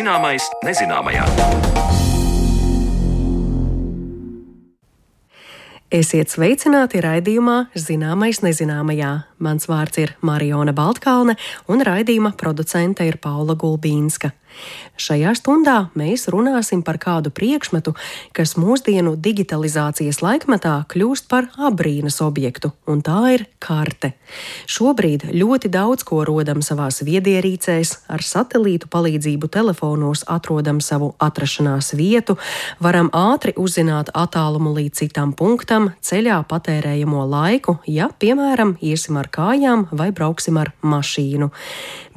Zināmais nezināmajā. Esiet sveicināti raidījumā Zināmais nezināmajā. Mans vārds ir Mariona Baltkalne un raidījuma producente ir Paula Gulbīnska. Šajā stundā mēs runāsim par kādu priekšmetu, kas mūsdienu digitalizācijas laikmetā kļūst par abrīnas objektu, un tā ir karte. Šobrīd ļoti daudz ko rodam savās viedierīcēs, ar satelītu palīdzību telefonos atrodam savu atrašanās vietu, varam ātri uzzināt attālumu līdz citam punktam, ceļā patērējamo laiku, ja, piemēram, iesim ar kājām vai brauksim ar mašīnu.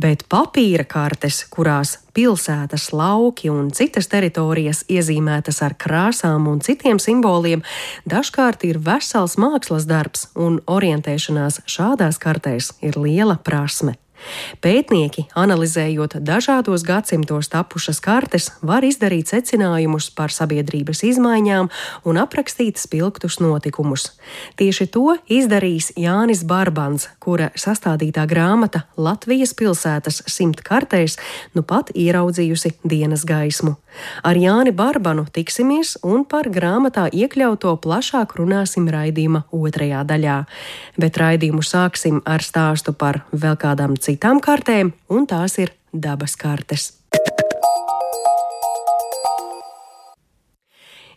Bet papīra kartes, kurās pilsētas, lauki un citas teritorijas iezīmētas ar krāsām un citiem simboliem, dažkārt ir vesels mākslas darbs, un orientēšanās šādās kartēs ir liela prasme. Pētnieki, analizējot dažādos gadsimtos tapušas kartes, var izdarīt secinājumus par sabiedrības izmaiņām un aprakstīt spilgtus notikumus. Tieši to izdarījis Jānis Barbans, kura sastādītā grāmata Latvijas pilsētas simt kartēs nu pat ieraudzījusi dienas gaismu. Ar Jāni Barbanu tiksimies un par grāmatā iekļauto plašāk runāsim raidījuma otrajā daļā. Bet raidījumu sāksim ar stāstu par vēl kādām citām citām kartēm, un tās ir dabas kartes.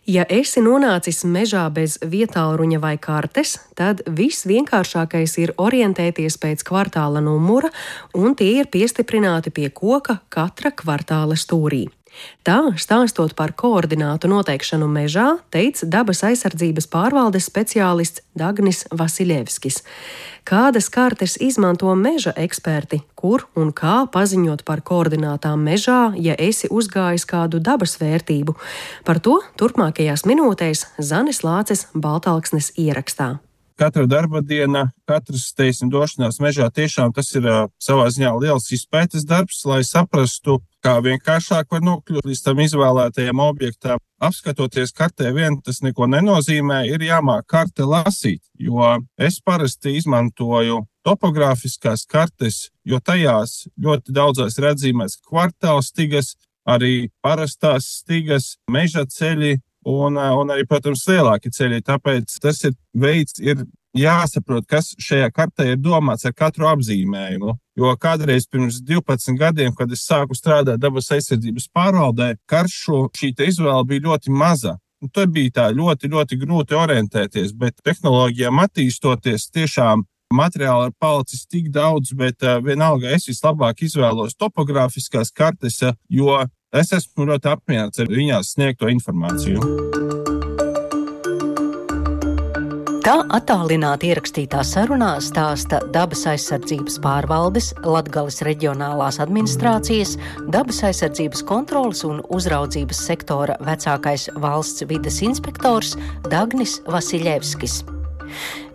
Ja esi nonācis mežā bez vietāluņa vai kartes, tad viss vienkāršākais ir orientēties pēc kvartāla numura, un tie ir piestiprināti pie koka katra kvartāla stūrī. Tā, stāstot par koordinātu noteikšanu mežā, teica dabas aizsardzības pārvaldes speciālists Dagnis Vasiljevskis. Kādas kartes izmanto meža eksperti, kur un kā paziņot par koordinātām mežā, ja esi uzgājis kādu dabas vērtību? Par to turpmākajās minūtēs Zanis Lācis Baltalksnes ierakstā katra darba diena, katrs, teiksim, došanās mežā tiešām tas ir savā ziņā liels izpētes darbs, lai saprastu, kā vienkāršāk var nokļūt līdz tam izvēlētajam objektam. Apskatoties kartē, vien tas neko nenozīmē, ir jāmāk karte lasīt, jo es parasti izmantoju topogrāfiskās kartes, jo tajās ļoti daudzās ir atzīmēts kvartāla stigas, arī parastās stigas, meža ceļi, un, eh, un arī, protams, lielāki ceļi. Tāpēc tas ir veids, ir jāsaprot, kas šajā kartē ir domāts ar katru apzīmējumu. Jo kādreiz pirms 12 gadiem, kad es sāku strādāt dabas aizsardzības pārvaldē, karšu šī izvēle bija ļoti maza. Un tur bija tā ļoti, ļoti grūti orientēties, bet tehnoloģijām attīstoties, tiešām materiāli ir palicis tik daudz, bet uh, vienalga es vislabāk izvēlos topogrāfiskās kartes, uh, jo Es esmu ļoti apmierināts ar viņās sniegto informāciju. Tā attālināti ierakstītā sarunā stāsta dabas aizsardzības pārvaldes, Latgales reģionālās administrācijas, dabas aizsardzības kontrolas un uzraudzības sektora vecākais valsts vides inspektors Dagnis Vasiljevskis.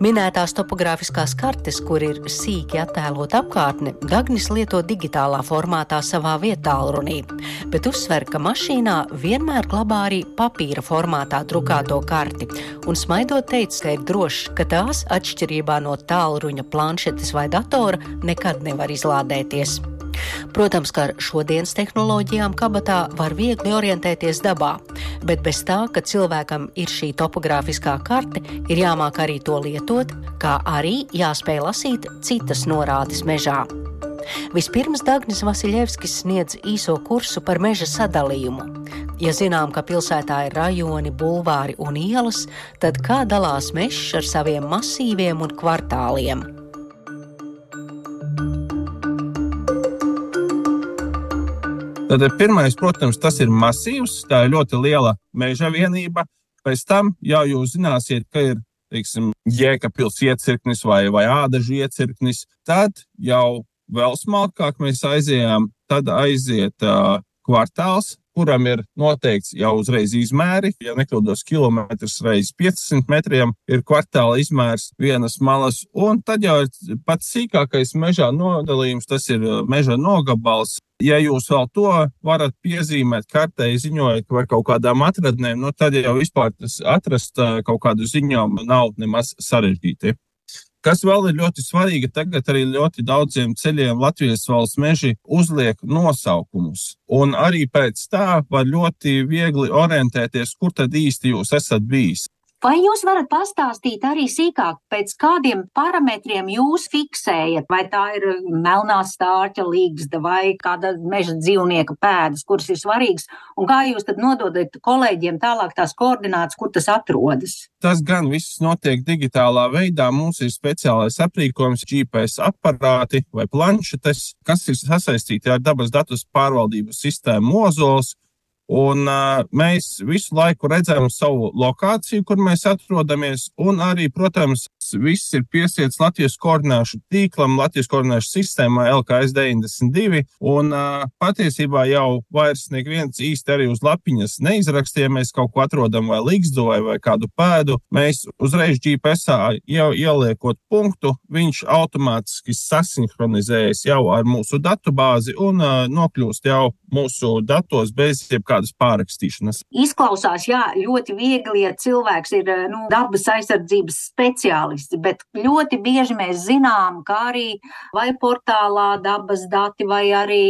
Minētās topogrāfiskās kartes, kur ir sīki attēlot apkārtne, Dagnis lieto digitālā formātā savā vietā runī, bet uzsver, ka mašīnā vienmēr glabā arī papīra formātā drukāto karti, un smaidot teica, ka ir drošs, ka tās, atšķirībā no tālruņa planšetes vai datora, nekad nevar izlādēties. Protams, ka ar šodienas tehnoloģijām kabatā var viegli orientēties dabā, bet bez tā, ka cilvēkam ir šī topogrāfiskā karte, ir jāmāk arī to lietot, kā arī jāspēj lasīt citas norādes mežā. Vispirms Dagnis Vasiljevskis sniedz īso kursu par meža sadalījumu. Ja zinām, ka pilsētā ir rajoni, bulvāri un ielas, tad kā dalās mežs ar saviem masīviem un kvartāliem? Tad pirmais, protams, tas ir masīvs, tā ir ļoti liela meža vienība. Pēc tam jau jūs zināsiet, ka ir jēkapils iecirknis vai, vai ādažu iecirknis. Tad jau vēl smalkāk mēs aizējām, tad aiziet uh, kvartāls, kuram ir noteikts jau uzreiz izmēri. Ja nekļūdos, kilometrs reizes 500 metriem ir kvartāla izmērs vienas malas, un tad jau ir pats sīkākais mežā nodalījums, tas ir uh, meža nogabals. Ja jūs vēl to varat piezīmēt kartē, ziņojot par kaut kādām atradnēm, nu, tad jau vispār tas atrast uh, kaut kādu ziņojumu nav nemaz sarežģīti. Kas vēl ir ļoti svarīgi, tagad arī ļoti daudziem ceļiem Latvijas valsts meži uzliek nosaukumus. Un arī pēc tā var ļoti viegli orientēties, kur tad īsti jūs esat bijis. Vai jūs varat pastāstīt arī sīkāk, pēc kādiem parametriem jūs fiksējat, vai tā ir melnā stārķa līgsta vai kāda meža dzīvnieka pēdas, kuras ir svarīgas, un kā jūs tad nododat kolēģiem tālāk tās koordinātas, kur tas atrodas? Tas gan viss notiek digitālā veidā. Mums ir speciālais aprīkojums, GPS aparāti vai planšetes, kas ir sasaistīti ar dabas datus pārvaldības sistēmu mozols Un, uh, mēs visu laiku redzam savu lokāciju, kur mēs atrodamies, un arī, protams, viss ir piesiets Latvijas koordināšu tīklam, Latvijas koordināšu sistēmai LKS 92. Un uh, patiesībā jau vairs neviens īsti arī uz lapiņas neizraksta, ja mēs kaut ko atrodam vai līgstu vai, vai kādu pēdu. Mēs uzreiz GPS jau ieliekot punktu, viņš automātiski sasinhronizējas jau ar mūsu datubāzi un uh, nokļūst jau mūsu datos bez jebkādas pārrakstīšanas. Izklausās, jā, ļoti viegli, ja cilvēks ir nu, dabas aizsardzības speciālists bet ļoti bieži mēs zinām, ka arī vai portālā dabas dati vai arī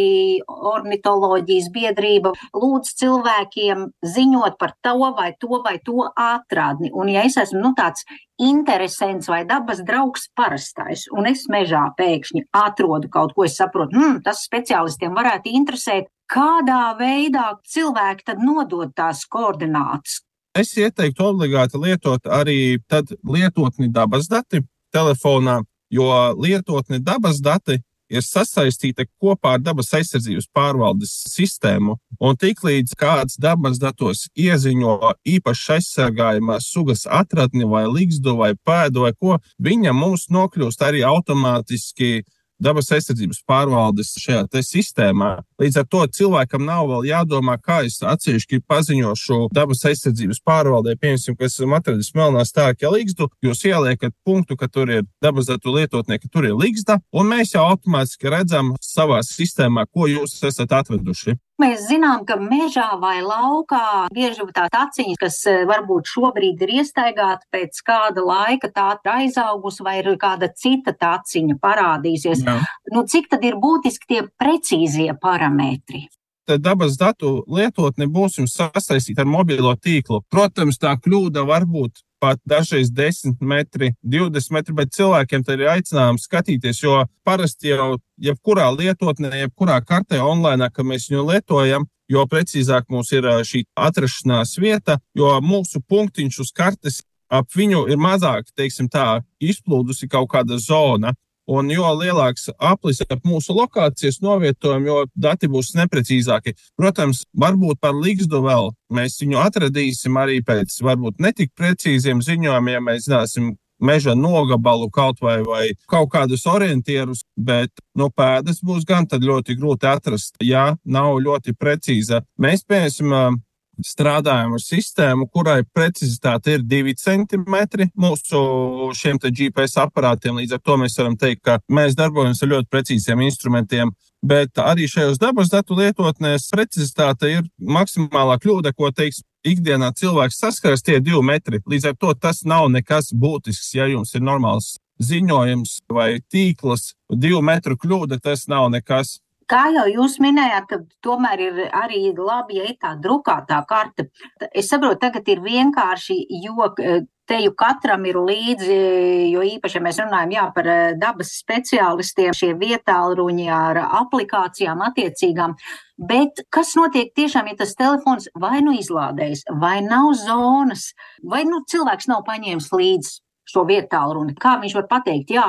ornitoloģijas biedrība lūdz cilvēkiem ziņot par to vai to vai to atradni. Un ja es esmu nu, tāds interesants vai dabas draugs parastais, un es mežā pēkšņi atrodu kaut ko, es saprotu, hmm, tas speciālistiem varētu interesēt, kādā veidā cilvēki tad nodod tās koordinātas, Es ieteiktu obligāti lietot arī lietotni dabas dati telefonā, jo lietotni dabas dati ir sasaistīta kopā ar dabas aizsardzības pārvaldes sistēmu. Un tiklīdz kāds dabas datos ieziņo īpaši aizsargājumās sugas atradni vai līgstu vai pēdu vai ko, viņa mums nokļūst arī automātiski dabas aizsardzības pārvaldes šajā sistēmā. Līdz ar to cilvēkam nav vēl jādomā, kā es atsevišķi paziņošu dabas aizsardzības pārvaldē, piemēram, ka esmu atradis melnā stāvokļa līgstu. Jūs ieliekat punktu, ka tur ir dabas datu lietotnie, ka tur ir līgsta, un mēs jau automātiski redzam savā sistēmā, ko jūs esat atveduši. Mēs zinām, ka mežā vai laukā bieži tā taciņa, kas eh, varbūt šobrīd ir iestaigāta, pēc kāda laika tā ir aizaugusi vai ir kāda cita taciņa parādīsies. Jā. Nu, cik tad ir būtiski tie precīzie parametri? dabas datu lietotne būs jums sasaistīta ar mobilo tīklu. Protams, tā kļūda var būt pat dažreiz 10 metri, 20 metri, bet cilvēkiem tad ir aicinājums skatīties, jo parasti jau jebkurā lietotnē, jebkurā kartē online, ka mēs viņu lietojam, jo precīzāk mums ir šī atrašanās vieta, jo mūsu punktiņš uz kartes ap viņu ir mazāk, teiksim tā, izplūdusi kaut kāda zona. Un jo lielāks aplis ap mūsu lokācijas novietojumu, jo dati būs neprecīzāki. Protams, varbūt par līgstu vēl mēs viņu atradīsim arī pēc varbūt netik precīziem ziņojumiem, ja mēs zināsim meža nogabalu kaut vai, vai kaut kādus orientierus, bet no nu, pēdas būs gan ļoti grūti atrast, ja nav ļoti precīza. Mēs, piemēram, strādājam ar sistēmu, kurai precizitāte ir 2 cm mūsu šiem GPS aparātiem. Līdz ar to mēs varam teikt, ka mēs darbojamies ar ļoti precīziem instrumentiem. Bet arī šajos dabas datu lietotnēs precizitāte ir maksimālā kļūda, ko teiks ikdienā cilvēks saskaras tie divi metri. Līdz ar to tas nav nekas būtisks. Ja jums ir normāls ziņojums vai tīkls, divu metru kļūda, tas nav nekas. Kā jau jūs minējāt, ka tomēr ir arī labi, ja ir tā drukātā karte. Es saprotu, tagad ir vienkārši, jo eh, te jau katram ir līdzi, jo īpaši, ja mēs runājam jā, par eh, dabas speciālistiem, šie vietālruņi ar aplikācijām attiecīgām. Bet kas notiek tiešām, ja tas telefons vai nu izlādējas, vai nav zonas, vai nu cilvēks nav paņēmis līdzi šo vietālu runu. Kā viņš var pateikt, jā,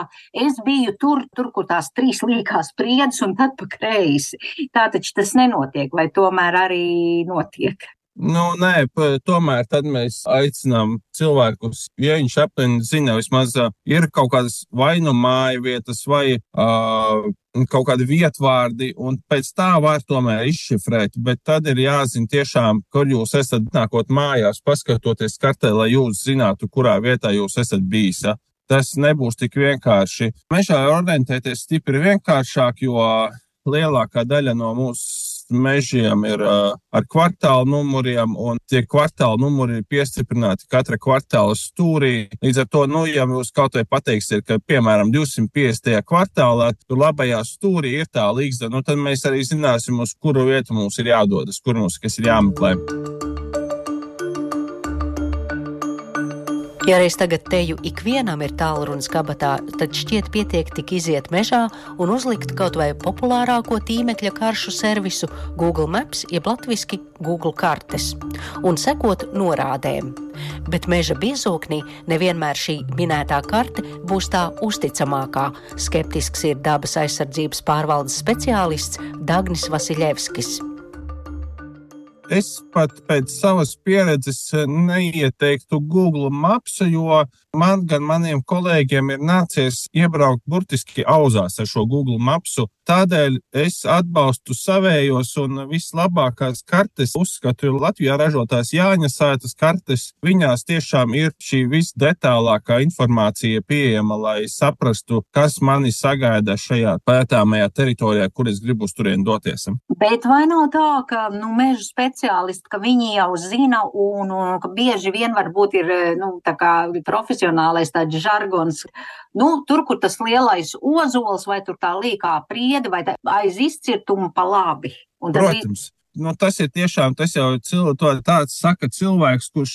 es biju tur, tur kur tās trīs līkās spriedzes, un tad pa kreisi. Tā taču tas nenotiek, vai tomēr arī notiek. Nu, nē, tomēr tad mēs aicinām cilvēkus, ja viņš aptuveni zina, vismaz ir kaut kādas vai nu māju vietas, vai uh, kaut kādi vietvārdi, un pēc tā var tomēr izšifrēt. Bet tad ir jāzina tiešām, kur jūs esat nākot mājās, paskatoties kartē, lai jūs zinātu, kurā vietā jūs esat bijis. Ja? Tas nebūs tik vienkārši. Mežā orientēties stipri vienkāršāk, jo lielākā daļa no mūsu mežiem ir uh, ar kvartāla numuriem, un tie kvartāla numuri ir piestiprināti katra kvartāla stūrī. Līdz ar to, nu, ja jūs kaut vai pateiksiet, ka, piemēram, 250. kvartālā tur labajā stūrī ir tā līgsta, nu, tad mēs arī zināsim, uz kuru vietu mums ir jādodas, kur mums kas ir jāmeklē. Ja reiz tagad teju ikvienam ir tālrunis kabatā, tad šķiet pietiek tik iziet mežā un uzlikt kaut vai populārāko tīmekļa karšu servisu Google Maps, jeb latviski Google kartes, un sekot norādēm. Bet meža biezoknī nevienmēr šī minētā karte būs tā uzticamākā. Skeptisks ir dabas aizsardzības pārvaldes speciālists Dagnis Vasiljevskis. Es pat pēc savas pieredzes neieteiktu Google Maps, jo man gan maniem kolēģiem ir nācies iebraukt burtiski auzās ar šo Google Mapsu. Tādēļ es atbalstu savējos un vislabākās kartes uzskatu ir Latvijā ražotās Jāņa sētas kartes. Viņās tiešām ir šī visdetālākā informācija pieejama, lai saprastu, kas mani sagaida šajā pētāmajā teritorijā, kur es gribu uz turieni doties. Bet vai nav tā, ka nu, meža speciālisti, ka viņi jau zina un, un ka bieži vien varbūt ir nu, profesionāli profesionālais tāds žargons. Nu, tur, kur tas lielais ozols vai tā līkā priede vai aiz izcirtuma pa labi. Protams. Nu, tas ir tiešām tas jau cil, to, tāds saka cilvēks, kurš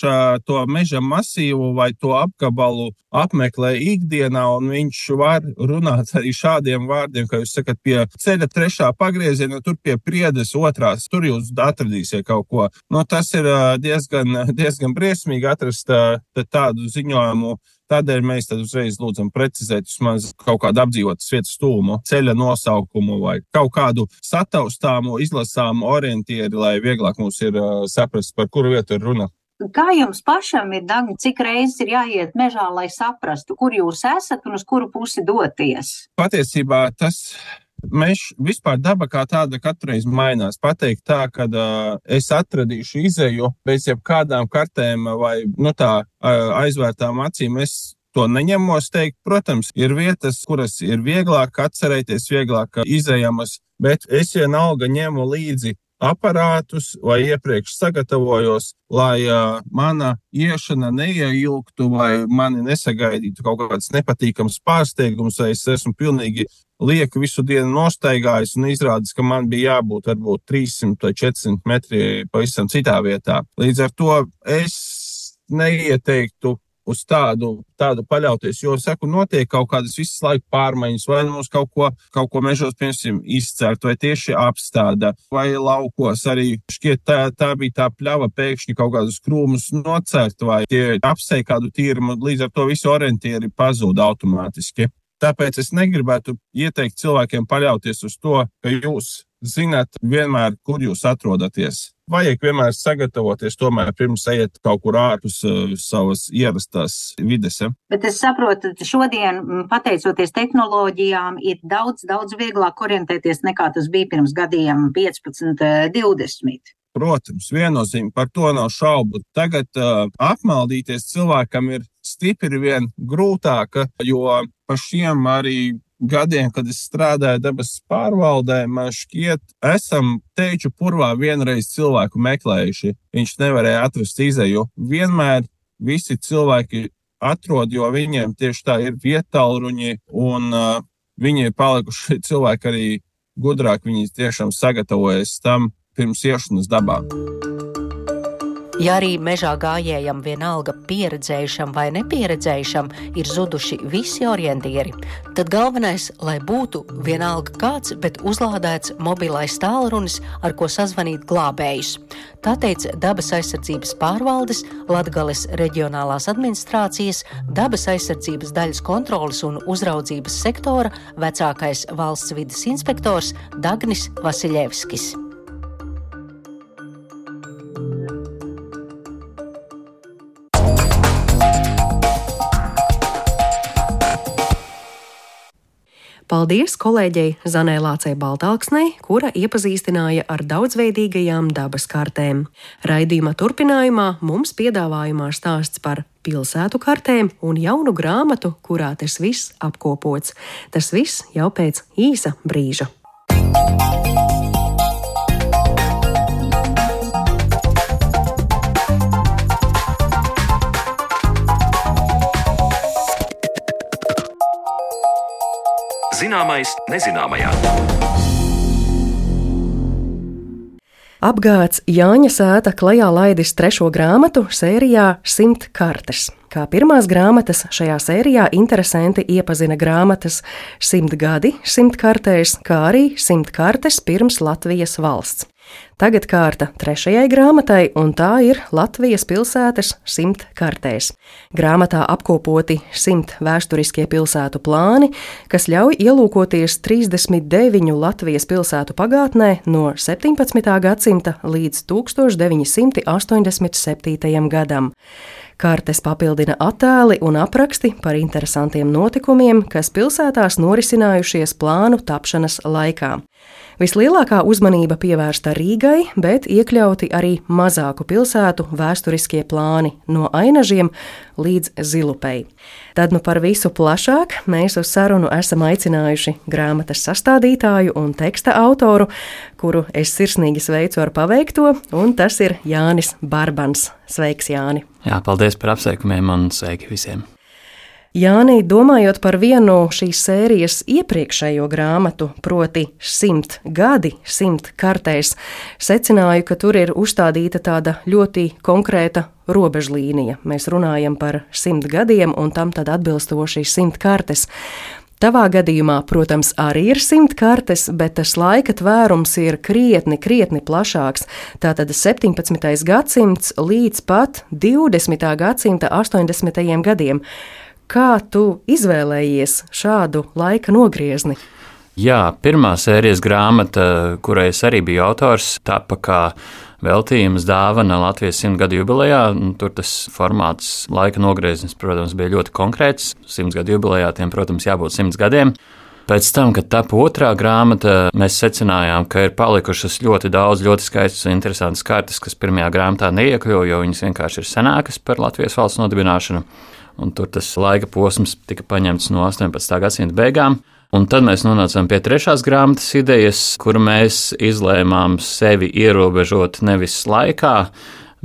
to meža masīvu vai to apgabalu apmeklē ikdienā, un viņš var runāt arī šādiem vārdiem, ka jūs sakat, pie ceļa trešā pagrieziena, tur pie priedes otrās, tur jūs atradīsiet kaut ko. Nu, tas ir diezgan, diezgan briesmīgi atrast tādu ziņojumu Tādēļ mēs tad uzreiz lūdzam precizēt vismaz kaut kādu apdzīvotas vietas stūmu, ceļa nosaukumu vai kaut kādu sataustāmu, izlasāmu orientieri, lai vieglāk mums ir saprast, par kuru vietu ir runa. Kā jums pašam ir, Dagni, cik reizes ir jāiet mežā, lai saprastu, kur jūs esat un uz kuru pusi doties? Patiesībā tas Mēs vispār daba kā tāda katru reizi mainās. Pateikt tā, ka uh, es atradīšu izēju bez jebkādām kartēm vai nu, tā, uh, aizvērtām acīm. Es to neņemos teikt. Protams, ir vietas, kuras ir vieglāk atcerēties, vieglāk izējamas, bet es vienalga ņemu līdzi aparātus vai iepriekš sagatavojos, lai uh, mana iešana neieilgtu vai mani nesagaidītu kaut kāds nepatīkams pārsteigums, vai es esmu pilnīgi lieki visu dienu nostaigājis un izrādījis, ka man bija jābūt varbūt 300 vai 400 metri pavisam citā vietā. Līdz ar to es neieteiktu uz tādu, tādu paļauties. Jo, saku, notiek kaut kādas visas laika pārmaiņas, vai nu mums kaut ko, kaut ko mežos, piemēram, izcērt, vai tieši apstāda, vai laukos arī šķiet, tā, tā bija tā pļava pēkšņi kaut kādus krūmus nocērt, vai apsēja kādu tīrumu, līdz ar to visi orientieri pazūd automātiski. Tāpēc es negribētu ieteikt cilvēkiem paļauties uz to, ka jūs zināt vienmēr, kur jūs atrodaties. Vajag vienmēr sagatavoties, tomēr pirms ejiet kaut kur ārpus uh, savas ierastās vides. Ja? Bet es saprotu, ka šodien, pateicoties tehnoloģijām, ir daudz, daudz vieglāk orientēties nekā tas bija pirms gadiem 15, 20. Protams, viennozīmīgi par to nav šaubu. Tagad uh, apmaldīties cilvēkam ir stipri vien grūtāka, jo pa šiem arī gadiem, kad es strādāju dabas pārvaldē, man šķiet, esam teiču purvā vienreiz cilvēku meklējuši. Viņš nevarēja atrast izēju. Vienmēr visi cilvēki atrod, jo viņiem tieši tā ir vietāluņi, un uh, viņi ir palikuši cilvēki arī gudrāk. Viņi tiešām sagatavojas tam pirms iešanas dabā. Ja arī mežā gājējam vienalga pieredzējušam vai nepieredzējušam ir zuduši visi orientieri, tad galvenais, lai būtu vienalga kāds, bet uzlādēts mobilais tālrunis, ar ko sazvanīt glābējus. Tā teica dabas aizsardzības pārvaldes, Latgales reģionālās administrācijas, dabas aizsardzības daļas kontrolas un uzraudzības sektora vecākais valsts vidas inspektors Dagnis Vasiljevskis. Paldies kolēģei Zanē Lācei Baltāksnei, kura iepazīstināja ar daudzveidīgajām dabas kartēm. Raidījuma turpinājumā mums piedāvājumā stāsts par pilsētu kartēm un jaunu grāmatu, kurā tas viss apkopots. Tas viss jau pēc īsa brīža. Zināmais nezināmajā. Apgāds Jāņa Sēta klajā laidis trešo grāmatu sērijā Simt kartes. Kā pirmās grāmatas šajā sērijā interesanti iepazina grāmatas Simt gadi, simt kartēs, kā arī simt kartes pirms Latvijas valsts. Tagad kārta trešajai grāmatai, un tā ir Latvijas pilsētas simt kartēs. Grāmatā apkopoti simt vēsturiskie pilsētu plāni, kas ļauj ielūkoties 39 Latvijas pilsētu pagātnē no 17. gadsimta līdz 1987. gadam. Kartes papildina attēli un apraksti par interesantiem notikumiem, kas pilsētās norisinājušies plānu tapšanas laikā. Vislielākā uzmanība pievērsta Rīgai, bet iekļauti arī mazāku pilsētu vēsturiskie plāni no Ainažiem līdz Zilupei. Tad nu par visu plašāk mēs uz sarunu esam aicinājuši grāmatas sastādītāju un teksta autoru, kuru es sirsnīgi sveicu ar paveikto, un tas ir Jānis Barbans. Sveiks, Jāni! Jā, paldies par apsveikumiem un sveiki visiem! Jānī, domājot par vienu šīs sērijas iepriekšējo grāmatu, proti, simt gadi, simt kartēs, secināju, ka tur ir uzstādīta tāda ļoti konkrēta robežlīnija. Mēs runājam par simt gadiem, un tam tad atbilstoši simt kartes. Tavā gadījumā, protams, arī ir simt kartes, bet tas laika tvērums ir krietni, krietni plašāks. Tātad 17. gadsimts līdz pat 20. gadsimta 80. gadiem. Kā tu izvēlējies šādu laika nogriezni? Jā, pirmā sērijas grāmata, kurai es arī biju autors, tapa kā veltījums dāvana Latvijas simtgadu jubilejā. Tur tas formāts, laika nogrieznis, protams, bija ļoti konkrēts. Simtgadu jubilejā tiem, protams, jābūt simts gadiem. Pēc tam, kad tapa otrā grāmata, mēs secinājām, ka ir palikušas ļoti daudz ļoti skaistas un interesantas kartes, kas pirmajā grāmatā neiekļuva, jo viņas vienkārši ir senākas par Latvijas valsts nodibināšanu un tur tas laika posms tika paņemts no 18. gadsimta beigām. Un tad mēs nonācām pie trešās grāmatas idejas, kur mēs izlēmām sevi ierobežot nevis laikā,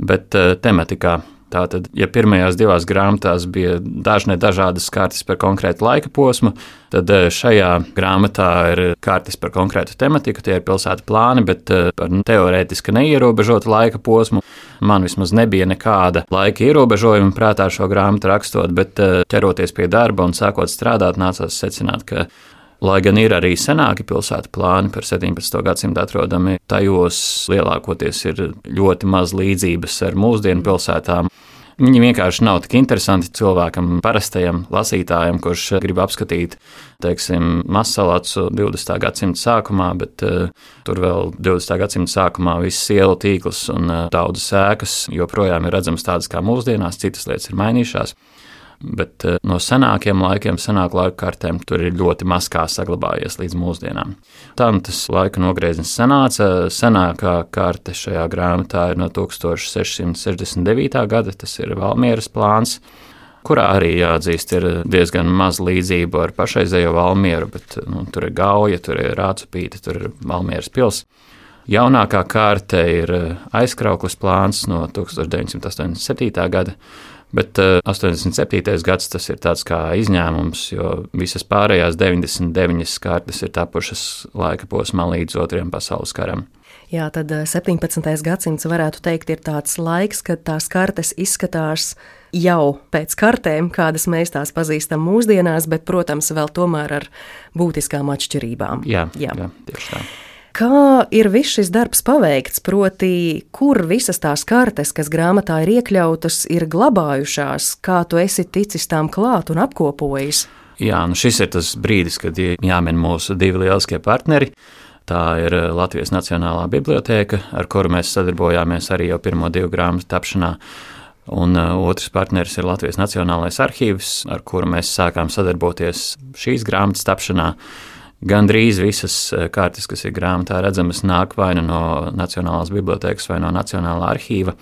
bet uh, tematikā. Tātad, ja pirmajās divās grāmatās bija dažne dažādas kartes par konkrētu laika posmu, tad eh, šajā grāmatā ir kartes par konkrētu tematiku, tie ir pilsētu plāni, bet eh, par teorētiski neierobežotu laika posmu. Man vismaz nebija nekāda laika ierobežojuma prātā šo grāmatu rakstot, bet eh, ķeroties pie darba un sākot strādāt, nācās secināt, ka Lai gan ir arī senāki pilsētu plāni par 17. gadsimtu atrodami, tajos lielākoties ir ļoti maz līdzības ar mūsdienu pilsētām. Viņi vienkārši nav tik interesanti cilvēkam, parastajam lasītājam, kurš grib apskatīt, teiksim, Masalācu 20. gadsimta sākumā, bet uh, tur vēl 20. gadsimta sākumā viss ielu tīkls un uh, daudzas ēkas joprojām ir redzamas tādas kā mūsdienās, citas lietas ir mainījušās bet eh, no senākiem laikiem, senāku laika kartēm, tur ir ļoti maz kā saglabājies līdz mūsdienām. Tā nu tas laika nogrieznis sanāca. Senākā karte šajā grāmatā ir no 1669. gada, tas ir Valmieras plāns kurā arī jāatzīst, ir diezgan maz līdzību ar pašreizējo Valmieru, bet nu, tur ir Gauja, tur ir Rācupīte, tur ir Valmieras pilsēta. Jaunākā kārta ir aizkrauklis plāns no 1987. gada, Bet uh, 87. gads tas ir tāds kā izņēmums, jo visas pārējās 99 kārtas ir tapušas laika posmā līdz otriem pasaules karam. Jā, tad 17. gadsimts varētu teikt ir tāds laiks, kad tās kartes izskatās jau pēc kartēm, kādas mēs tās pazīstam mūsdienās, bet, protams, vēl tomēr ar būtiskām atšķirībām. Jā, jā. jā tieši tā. Kā ir viss šis darbs paveikts, proti, kur visas tās kartes, kas grāmatā ir iekļautas, ir glabājušās, kā tu esi ticis tām klāt un apkopojis? Jā, nu šis ir tas brīdis, kad jāmin mūsu divi lieliskie partneri. Tā ir eh, Latvijas Nacionālā biblioteka, ar kuru mēs sadarbojāmies arī jau pirmo divu grāmatu tapšanā. Un uh, otrs partneris ir Latvijas Nacionālais arhīvs, ar kuru mēs sākām sadarboties šīs grāmatas tapšanā. Gandrīz visas eh, kartes, kas ir grāmatā redzamas, nāk vai nu no Nacionālās bibliotekas vai no Nacionālā arhīva.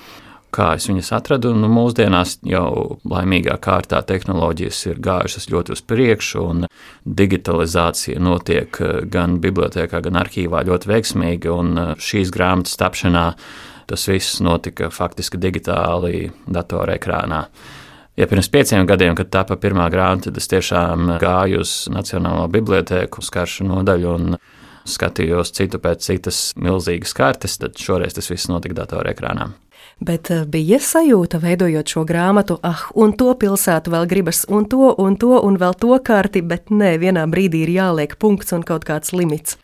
Kā es viņas atradu, nu, mūsdienās jau laimīgā kārtā tehnoloģijas ir gājušas ļoti uz priekšu, un digitalizācija notiek eh, gan bibliotekā, gan arhīvā ļoti veiksmīgi. Eh, šīs grāmatas tapšanā tas viss notika faktiski digitāli, datorekrānā. Ja pirms pieciem gadiem, kad tapa pirmā grāmata, tad es tiešām gāju uz Nacionālo bibliotēku, uz karšu nodaļu un skatījos citu pēc citas milzīgas kartes, tad šoreiz tas viss notika datorekrānā. Bet eh, bija sajūta, veidojot šo grāmatu, ah, un to pilsētu vēl gribas, un to, un to, un vēl to karti, bet nē, vienā brīdī ir jāliek punkts un kaut kāds limits.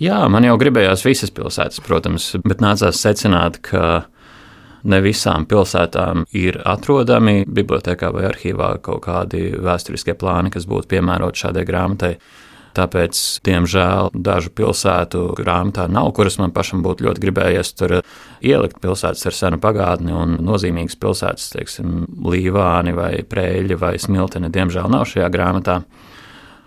Jā, man jau gribējās visas pilsētas, protams, bet nācās secināt, ka ne visām pilsētām ir atrodami bibliotekā vai arhīvā kaut kādi vēsturiskie plāni, kas būtu piemēroti šādai grāmatai. Tāpēc, diemžēl, dažu pilsētu grāmatā nav, kuras man pašam būtu ļoti gribējies tur ielikt. Pilsētas ar senu pagātni un nozīmīgas pilsētas, teiksim, Līvāni vai Prēļi vai Smiltene, diemžēl nav šajā grāmatā.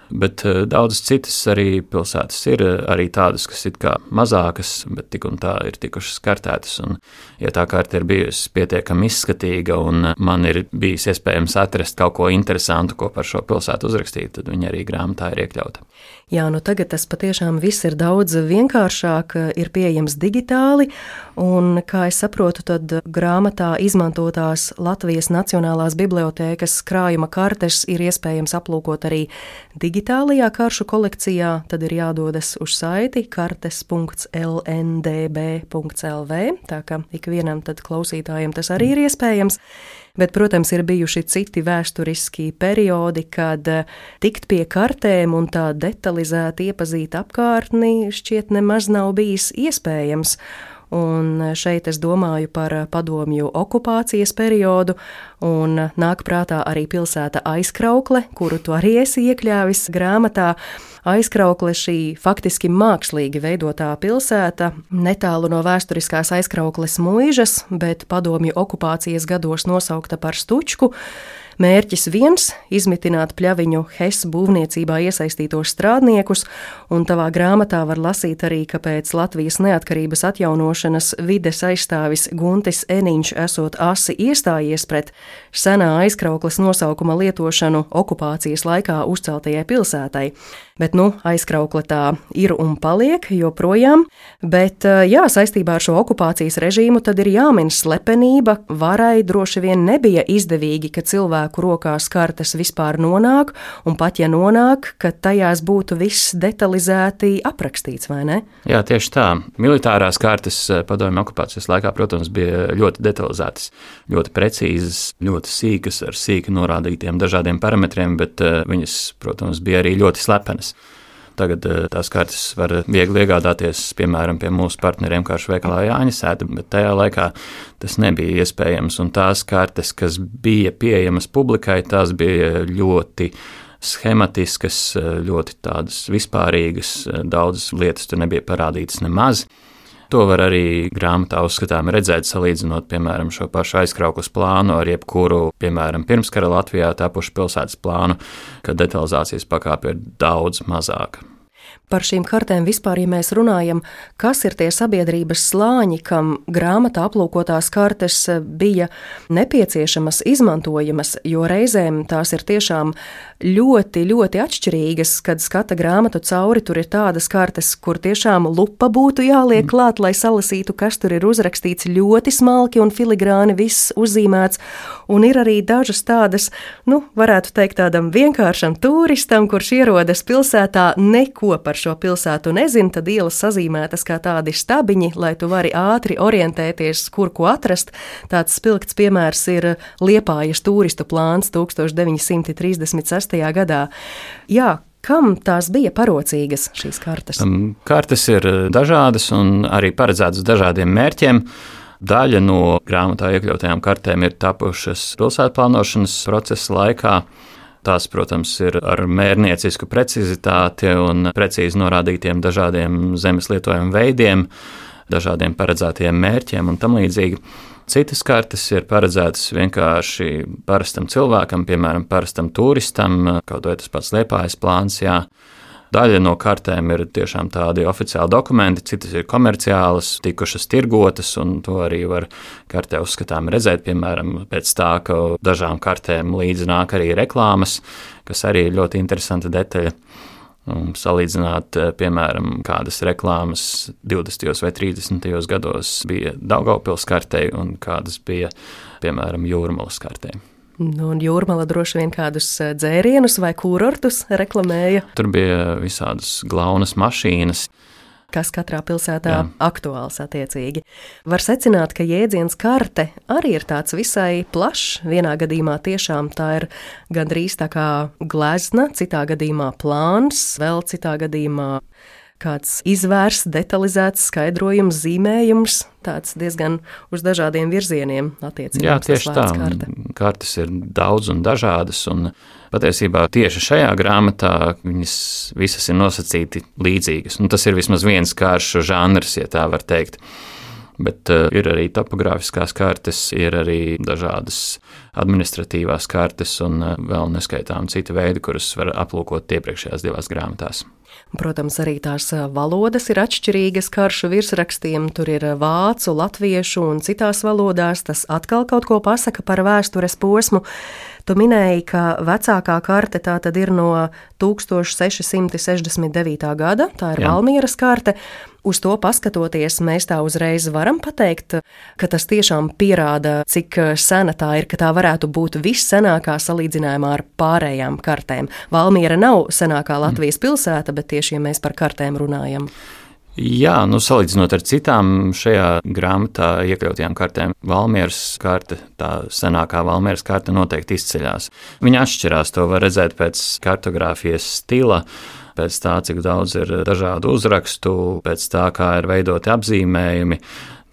Bet eh, daudzas citas arī pilsētas ir eh, arī tādas, kas ir mazākas, bet tik un tā ir tikušas kartētas. Un, ja tā karte ir bijusi pietiekami izskatīga un man ir bijis iespējams atrast kaut ko interesantu, ko par šo pilsētu uzrakstīt, tad viņa arī grāmatā ir iekļauta. Jā, nu tagad tas patiešām viss ir daudz vienkāršāk, ir pieejams digitāli, un, kā es saprotu, tad grāmatā izmantotās Latvijas Nacionālās bibliotēkas krājuma kartes ir iespējams aplūkot arī digitālajā karšu kolekcijā, tad ir jādodas uz saiti kartes.lndb.lv, tā ka ikvienam tad klausītājiem tas arī ir iespējams. Bet, protams, ir bijuši citi vēsturiski periodi, kad eh, tikt pie kartēm un tā detalizēti iepazīt apkārtni šķiet nemaz nav bijis iespējams. Un šeit es domāju par padomju okupācijas periodu, un nāk prātā arī pilsēta aizkraukle, kuru tu arī esi iekļāvis grāmatā. Aizkraukle šī faktiski mākslīgi veidotā pilsēta, netālu no vēsturiskās aizkraukles mūžas, bet padomju okupācijas gados nosaukta par Stučku. Mērķis viens - izmitināt pļaviņu Hess būvniecībā iesaistītos strādniekus, un tavā grāmatā var lasīt arī, ka pēc Latvijas neatkarības atjaunošanas vides aizstāvis Guntis Eniņš esot asi iestājies pret senā aizkrauklas nosaukuma lietošanu okupācijas laikā uzceltajai pilsētai. Bet, nu, aizkraukla tā ir un paliek joprojām. Bet, eh, jā, saistībā ar šo okupācijas režīmu tad ir jāmin slepenība. Varai droši vien nebija izdevīgi, ka cilvēku rokās kartes vispār nonāk, un pat ja nonāk, ka tajās būtu viss detalizēti aprakstīts, vai ne? Jā, tieši tā. Militārās kartes eh, padomju okupācijas laikā, protams, bija ļoti detalizētas, ļoti precīzas, ļoti sīkas, ar sīki norādītiem dažādiem parametriem, bet eh, viņas, protams, bija arī ļoti slepenas. Tagad eh, tās kartes var viegli iegādāties, piemēram, pie mūsu partneriem, kā Šveikalā Jāņa sēta, bet tajā laikā tas nebija iespējams. Un tās kartes, kas bija pieejamas publikai, tās bija ļoti schematiskas, ļoti tādas vispārīgas, daudzas lietas tur nebija parādītas nemaz. To var arī grāmatā uzskatām redzēt, salīdzinot, piemēram, šo pašu aizkrauklas plānu ar jebkuru, piemēram, pirmskara Latvijā tapušu pilsētas plānu, kad detalizācijas pakāpe ir daudz mazāka par šīm kartēm vispār, ja mēs runājam, kas ir tie sabiedrības slāņi, kam grāmatā aplūkotās kartes bija nepieciešamas, izmantojamas, jo reizēm tās ir tiešām ļoti, ļoti atšķirīgas, kad skata grāmatu cauri, tur ir tādas kartes, kur tiešām lupa būtu jāliek klāt, lai salasītu, kas tur ir uzrakstīts ļoti smalki un filigrāni viss uzzīmēts, un ir arī dažas tādas, nu, varētu teikt tādam vienkāršam turistam, kurš ierodas pilsētā neko par par šo pilsētu nezina, tad ielas sazīmētas kā tādi stabiņi, lai tu vari ātri orientēties, kur ko atrast. Tāds spilgts piemērs ir Liepājas turistu plāns 1936. gadā. Jā, Kam tās bija parocīgas šīs kartes? Kartes ir dažādas un arī paredzētas dažādiem mērķiem. Daļa no grāmatā iekļautajām kartēm ir tapušas pilsētplānošanas procesa laikā. Tās, protams, ir ar mērniecisku precizitāti un precīzi norādītiem dažādiem zemes lietojuma veidiem, dažādiem paredzētiem mērķiem un tam līdzīgi. Citas kartes ir paredzētas vienkārši parastam cilvēkam, piemēram, parastam turistam, kaut vai tas pats liepājas plāns. Jā. Daļa no kartēm ir tiešām tādi oficiāli dokumenti, citas ir komerciālas, tikušas tirgotas, un to arī var kartē uzskatām redzēt. Piemēram, pēc tā, ka dažām kartēm līdzi nāk arī reklāmas, kas arī ir ļoti interesanta detaļa. Un salīdzināt, piemēram, kādas reklāmas 20. vai 30. gados bija Daugaupils kartei un kādas bija, piemēram, Jūrmalas kartei. Nu, un jūrmala droši vien kādus dzērienus vai kurortus reklamēja. Tur bija visādas glaunas mašīnas kas katrā pilsētā Jā. aktuāls attiecīgi. Var secināt, ka jēdziens karte arī ir tāds visai plašs. Vienā gadījumā tiešām tā ir gandrīz tā kā glezna, citā gadījumā plāns, vēl citā gadījumā kāds izvērsts, detalizēts skaidrojums, zīmējums, tāds diezgan uz dažādiem virzieniem attiecībā. Jā, tieši tā. Karte. Kartes ir daudz un dažādas, un patiesībā tieši šajā grāmatā viņas visas ir nosacīti līdzīgas. Un tas ir vismaz viens kāršu žanrs, ja tā var teikt. Bet uh, ir arī topogrāfiskās kartes, ir arī dažādas administratīvās kartes un uh, vēl neskaitām citi veidi, kurus var aplūkot iepriekšējās divās grāmatās. Protams, arī tās valodas ir atšķirīgas karšu virsrakstiem. Tur ir vācu, latviešu un citās valodās. Tas atkal kaut ko pasaka par vēstures posmu. Tu minēji, ka vecākā karte tā tad ir no 1669. gada, tā ir Jā. Valmieras karte. Uz to paskatoties, mēs tā uzreiz varam pateikt, ka tas tiešām pierāda, cik sena tā ir, ka tā varētu būt vissenākā salīdzinājumā ar pārējām kartēm. Valmiera nav senākā Latvijas pilsēta, bet tieši ja mēs par kartēm runājam. Jā, nu, salīdzinot ar citām šajā grāmatā iekļautajām kartēm, Valmieras karte, tā senākā Valmieras karte noteikti izceļas. Viņa atšķirās, to var redzēt pēc kartogrāfijas stila pēc tā, cik daudz ir dažādu uzrakstu, pēc tā, kā ir veidoti apzīmējumi.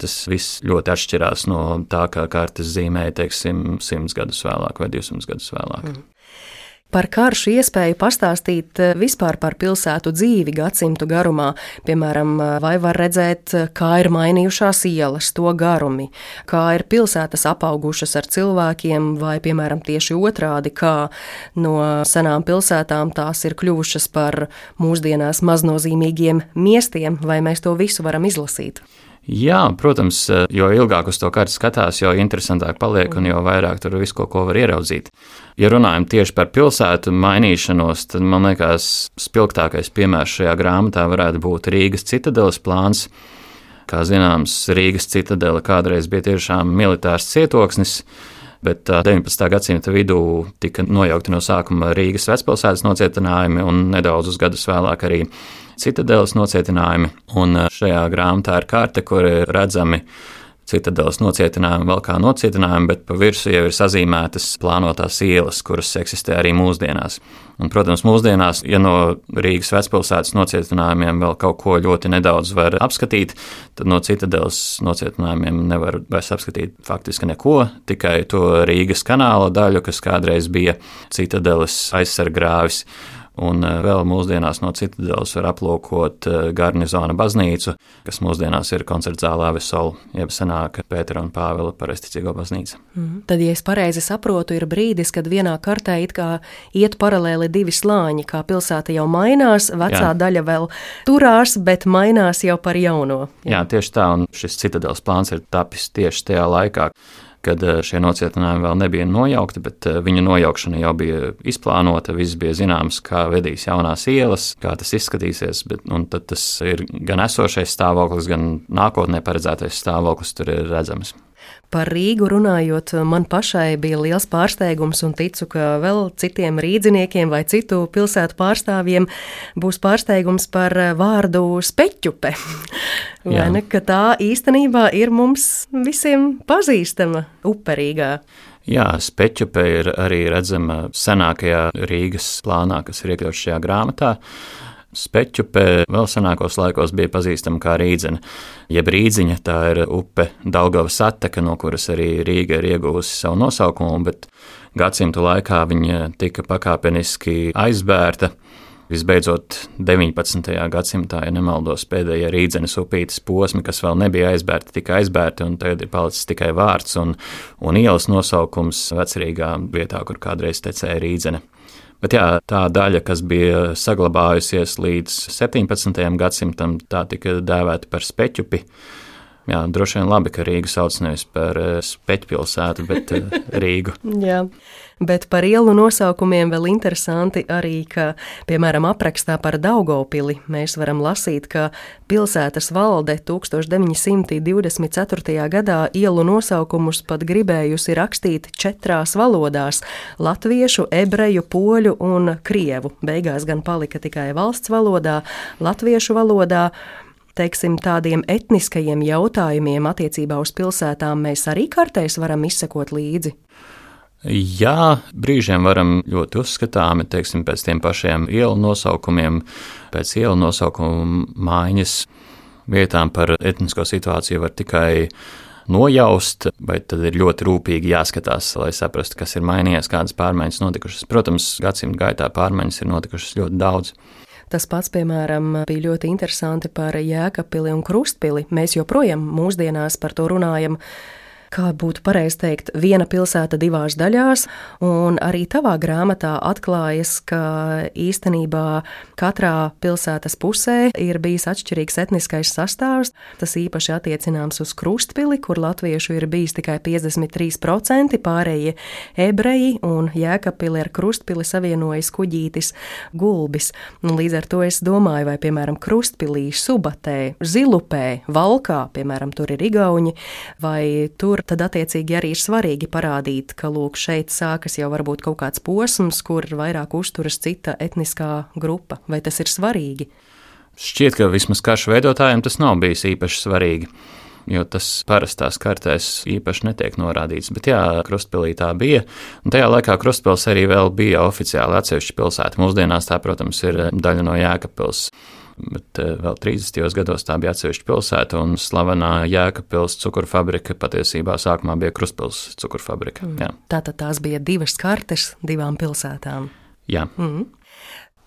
Tas viss ļoti atšķirās no tā, kā kartes zīmēja, teiksim, simts gadus vēlāk vai divsimt gadus vēlāk. Mm par karšu iespēju pastāstīt eh, vispār par pilsētu dzīvi gadsimtu garumā. Piemēram, eh, vai var redzēt, eh, kā ir mainījušās ielas, to garumi, kā ir pilsētas apaugušas ar cilvēkiem, vai, piemēram, tieši otrādi, kā no senām pilsētām tās ir kļuvušas par mūsdienās maznozīmīgiem miestiem, vai mēs to visu varam izlasīt. Jā, protams, jo ilgāk uz to kartu skatās, jo interesantāk paliek un jo vairāk tur visu ko, ko var ieraudzīt. Ja runājam tieši par pilsētu mainīšanos, tad man liekas, spilgtākais piemērs šajā grāmatā varētu būt Rīgas citadeles plāns. Kā zināms, Rīgas citadele kādreiz bija tiešām militārs cietoksnis, bet 19. gadsimta vidū tika nojaukti no sākuma Rīgas vecpilsētas nocietinājumi un nedaudzus gadus vēlāk arī citadeles nocietinājumi. Un šajā grāmatā ir karte, kur ir redzami citadeles nocietinājumi vēl kā nocietinājumi, bet pa virsmu jau ir sazīmētas plānotās ielas, kuras eksistē arī mūsdienās. Un, protams, mūsdienās, ja no Rīgas vecpilsētas nocietinājumiem vēl kaut ko ļoti nedaudz var apskatīt, tad no citadeles nocietinājumiem nevar vairs apskatīt faktiski neko, tikai to Rīgas kanāla daļu, kas kādreiz bija citadeles aizsargrāvis. Un eh, vēl mūsdienās no citadeles var aplūkot eh, garnizona baznīcu, kas mūsdienās ir koncerta zālē Vesola, jeb senāka Pētera un Pāvila paresticīgo baznīca. Mm. Tad, ja es pareizi saprotu, ir brīdis, kad vienā kartē it kā iet paralēli divi slāņi, kā pilsēta jau mainās, vecā Jā. daļa vēl turās, bet mainās jau par jauno. Jā, Jā tieši tā, un šis citadeles plāns ir tapis tieši tajā laikā kad eh, šie nocietinājumi vēl nebija nojaukti, bet eh, viņa nojaukšana jau bija izplānota. Viss bija zināms, kā vedīs jaunās ielas, kā tas izskatīsies. Bet, tas ir gan esošais stāvoklis, gan nākotnē paredzētais stāvoklis, tur ir redzams. Par Rīgu runājot, man pašai bija liels pārsteigums, un ticu, ka vēl citiem rīdziniekiem vai citu pilsētu pārstāvjiem būs pārsteigums par vārdu speķupe. Vai ne, ka tā īstenībā ir mums visiem pazīstama uperīgā. Jā, speķupe ir arī redzama senākajā Rīgas plānā, kas ir iekļauts šajā grāmatā. Speķupe vēl senākos laikos bija pazīstama kā rīdzene. Jeb rīdziņa tā ir upe Daugavas atteka, no kuras arī Rīga ir ieguvusi savu nosaukumu, bet gadsimtu laikā viņa tika pakāpeniski aizbērta. Visbeidzot, 19. gadsimtā, ja nemaldos, pēdējie rīdzenes upītes posmi, kas vēl nebija aizbērti, tika aizbērti, un tagad ir palicis tikai vārds un, un ielas nosaukums vecrīgā vietā, kur kādreiz tecēja rīdzene. Bet jā, tā daļa, kas bija saglabājusies līdz 17. gadsimtam, tā tika dēvēta par speķupi. Jā, droši vien labi, ka Rīga sauc nevis par uh, speķpilsētu, bet uh, Rīgu. Jā. Bet par ielu nosaukumiem vēl interesanti arī, ka, piemēram, aprakstā par Daugopili mēs varam lasīt, ka pilsētas valde 1924. gadā ielu nosaukumus pat gribējusi rakstīt četrās valodās - latviešu, ebreju, poļu un krievu. Beigās gan palika tikai valsts valodā, latviešu valodā teiksim, tādiem etniskajiem jautājumiem attiecībā uz pilsētām mēs arī kartēs varam izsekot līdzi. Jā, brīžiem varam ļoti uzskatāmi, teiksim, pēc tiem pašiem ielu nosaukumiem, pēc ielu nosaukumu maiņas vietām par etnisko situāciju var tikai nojaust, bet tad ir ļoti rūpīgi jāskatās, lai saprastu, kas ir mainījies, kādas pārmaiņas notikušas. Protams, gadsimta gaitā pārmaiņas ir notikušas ļoti daudz. Tas pats, piemēram, bija ļoti interesanti par Jēkabpili un Krustpili. Mēs joprojām mūsdienās par to runājam kā būtu pareizi teikt, viena pilsēta divās daļās, un arī tavā grāmatā atklājas, ka īstenībā katrā pilsētas pusē ir bijis atšķirīgs etniskais sastāvs. Tas īpaši attiecināms uz Krustpili, kur latviešu ir bijis tikai 53%, pārējie ebreji un Jēkabpili ar Krustpili savienojas kuģītis Gulbis. Un līdz ar to es domāju, vai piemēram Krustpilī, Subatē, Zilupē, Valkā, piemēram, tur ir Igauņi, vai tur tad attiecīgi arī ir svarīgi parādīt, ka lūk, šeit sākas jau varbūt kaut kāds posms, kur vairāk uzturas cita etniskā grupa. Vai tas ir svarīgi? Šķiet, ka vismaz karšu veidotājiem tas nav bijis īpaši svarīgi. Jo tas parastās kartēs īpaši netiek norādīts. Bet, jā, Krustpilī tā bija. Un tajā laikā Krustpils arī bija oficiāli atsevišķa pilsēta. Mūsdienās tā, protams, ir daļa no Jēkabpils bet eh, vēl 30. gados tā bija atsevišķa pilsēta, un slavenā Jēkabpils cukurfabrika patiesībā sākumā bija Krustpils cukurfabrika. Mm. Tātad tās bija divas kartes divām pilsētām. Jā. Mm.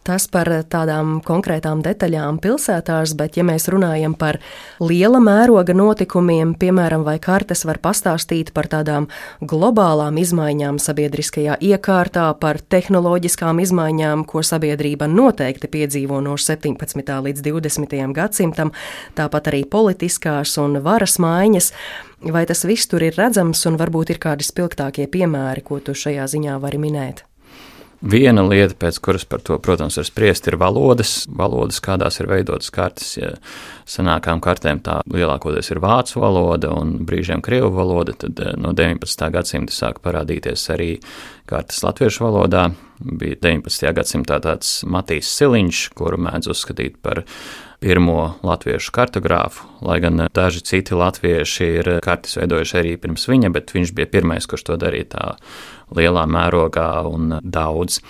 Tas par tādām konkrētām detaļām pilsētās, bet, ja mēs runājam par liela mēroga notikumiem, piemēram, vai kartes var pastāstīt par tādām globālām izmaiņām sabiedriskajā iekārtā, par tehnoloģiskām izmaiņām, ko sabiedrība noteikti piedzīvo no 17. līdz 20. gadsimtam, tāpat arī politiskās un varas maiņas. Vai tas viss tur ir redzams, un varbūt ir kādi spilgtākie piemēri, ko tu šajā ziņā vari minēt? Viena lieta, pēc kuras par to, protams, var spriest, ir valodas. Valodas, kādās ir veidotas kartes, ja senākām kartēm tā lielākoties ir vācu valoda un brīžiem krievu valoda, tad eh, no 19. gadsimta sāk parādīties arī kartes latviešu valodā. Bija 19. gadsimtā tāds Matīs Siliņš, kuru mēdz uzskatīt par pirmo latviešu kartogrāfu, lai gan daži citi latvieši ir kartes veidojuši arī pirms viņa, bet viņš bija pirmais, kurš to darīja tā lielā mērogā un daudz.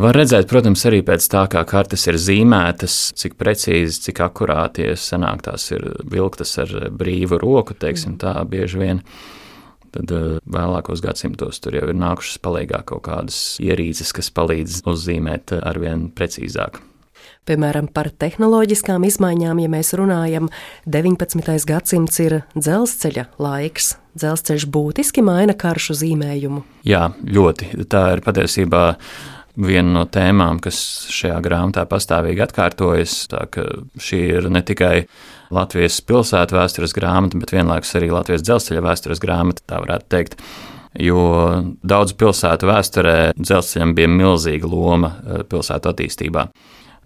Var redzēt, protams, arī pēc tā, kā kartes ir zīmētas, cik precīzi, cik akurāti sanāk tās ir vilktas ar brīvu roku, teiksim tā, bieži vien. Tad eh, vēlākos gadsimtos tur jau ir nākušas palīgā kaut kādas ierīces, kas palīdz uzzīmēt arvien precīzāk. Piemēram, par tehnoloģiskām izmaiņām, ja mēs runājam, 19. gadsimts ir dzelzceļa laiks. Dzelzceļš būtiski maina karšu zīmējumu. Jā, ļoti. Tā ir patiesībā viena no tēmām, kas šajā grāmatā pastāvīgi atkārtojas. Šī ir ne tikai Latvijas pilsētu vēstures grāmata, bet vienlaikus arī Latvijas dzelzceļa vēstures grāmata, tā varētu teikt. Jo daudzu pilsētu vēsturē dzelzceļam bija milzīga loma eh, pilsētu attīstībā.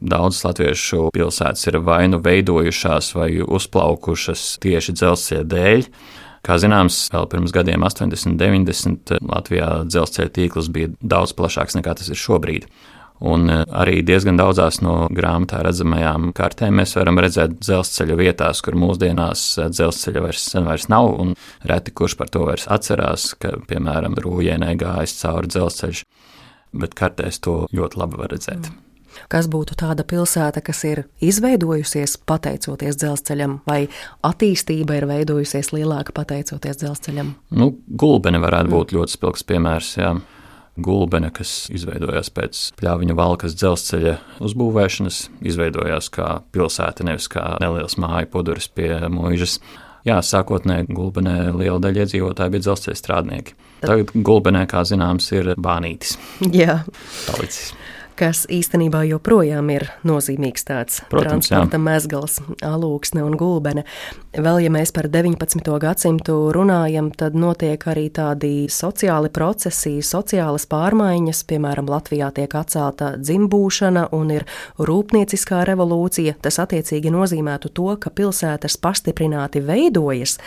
Daudzas latviešu pilsētas ir vai nu veidojušās, vai uzplaukušas tieši dzelzceļa dēļ. Kā zināms, vēl pirms gadiem, 80, 90, Latvijā dzelzceļa tīkls bija daudz plašāks nekā tas ir šobrīd. Un eh, arī diezgan daudzās no grāmatā redzamajām kartēm mēs varam redzēt dzelzceļa vietās, kur mūsdienās eh, dzelzceļa vairs, vairs nav, un reti kurš par to vairs atcerās, ka, piemēram, Rūjēnē gājis cauri dzelzceļš, bet kartēs to ļoti labi var redzēt. Mm kas būtu tāda pilsēta, kas ir izveidojusies pateicoties dzelzceļam, vai attīstība ir veidojusies lielāka pateicoties dzelzceļam? Nu, Gulbene varētu būt ļoti spilgts piemērs. Jā. Gulbene, kas izveidojās pēc pļāviņa valkas dzelzceļa uzbūvēšanas, izveidojās kā pilsēta, nevis kā neliels māju poduris pie mūžas. Jā, sākotnēji Gulbenē liela daļa iedzīvotāju bija dzelzceļa strādnieki. Tagad Gulbenē, kā zināms, ir bānītis. Jā, palicis. Kas īstenībā joprojām ir nozīmīgs tāds Protams, transporta jā. mezgls, alūksne un gulbene. Vēl, ja mēs par 19. gadsimtu runājam, tad notiek arī tādi sociāli procesi, sociālas pārmaiņas. Piemēram, Latvijā tiek atcelta dzimbūšana un ir rūpnieciskā revolūcija. Tas attiecīgi nozīmētu to, ka pilsētas pastiprināti veidojas.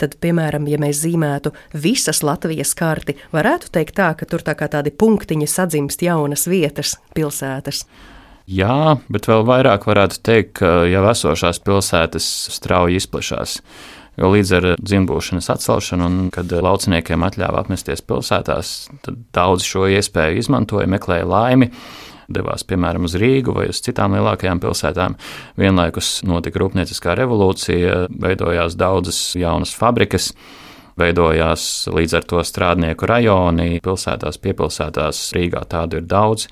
Tad, piemēram, ja mēs zīmētu visas Latvijas karti, varētu teikt tā, ka tur tā kā tādi punktiņi sadzimst jaunas vietas, pilsētas. Jā, bet vēl vairāk varētu teikt, ka jau esošās pilsētas strauji izplatās. Jo līdz ar dzimbūšanas atcelšanu, un kad lauciniekiem atļāva apmesties pilsētās, tad daudzi šo iespēju izmantoja, meklēja laimi, devās piemēram uz Rīgu vai uz citām lielākajām pilsētām. Vienlaikus notika rūpnieciskā revolūcija, veidojās daudzas jaunas fabrikas. Veidojās līdz ar to strādnieku rajoni, pilsētās, piepilsētās, Rīgā tādu ir daudz,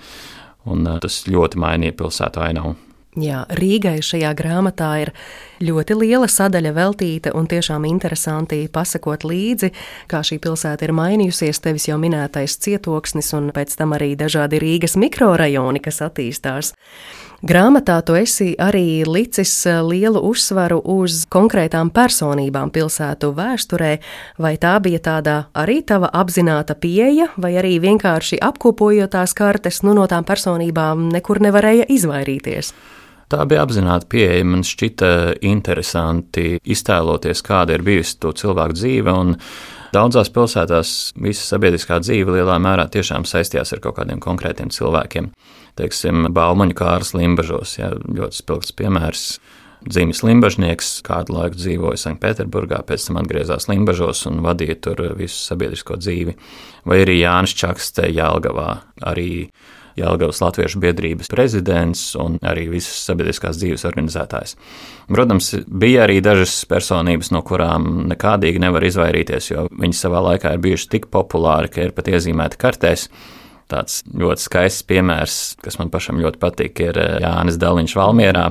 un eh, tas ļoti mainīja pilsētu ainavu. Jā, Rīgai šajā grāmatā ir ļoti liela sadaļa veltīta un tiešām interesanti pasakot līdzi, kā šī pilsēta ir mainījusies. Tevis jau minētais cietoksnis un pēc tam arī dažādi Rīgas mikrorajoni, kas attīstās. Grāmatā tu esi arī licis lielu uzsvaru uz konkrētām personībām pilsētu vēsturē, vai tā bija tāda arī tava apzināta pieeja, vai arī vienkārši apkopojot tās kartes, nu no tām personībām nekur nevarēja izvairīties. Tā bija apzināta pieeja. Man šķita interesanti iztēloties, kāda ir bijusi to cilvēku dzīve. Daudzās pilsētās visa sabiedriskā dzīve lielā mērā tiešām saistījās ar kaut kādiem konkrētiem cilvēkiem. Teiksim, Baumaņa kārs Limbažos, jā, ļoti spilgts piemērs. Dzīves limbažnieks kādu laiku dzīvoja Sanktpēterburgā, pēc tam atgriezās Limbažos un vadīja tur visu sabiedrisko dzīvi. Vai arī Jānis Čakste Jālgavā, arī Jālgavas Latviešu biedrības prezidents un arī visas sabiedriskās dzīves organizētājs. Protams, bija arī dažas personības, no kurām nekādīgi nevar izvairīties, jo viņi savā laikā ir bijuši tik populāri, ka ir pat iezīmēti kartēs. Tāds ļoti skaists piemērs, kas man pašam ļoti patīk, ir eh, Jānis Daliņš Valmierā.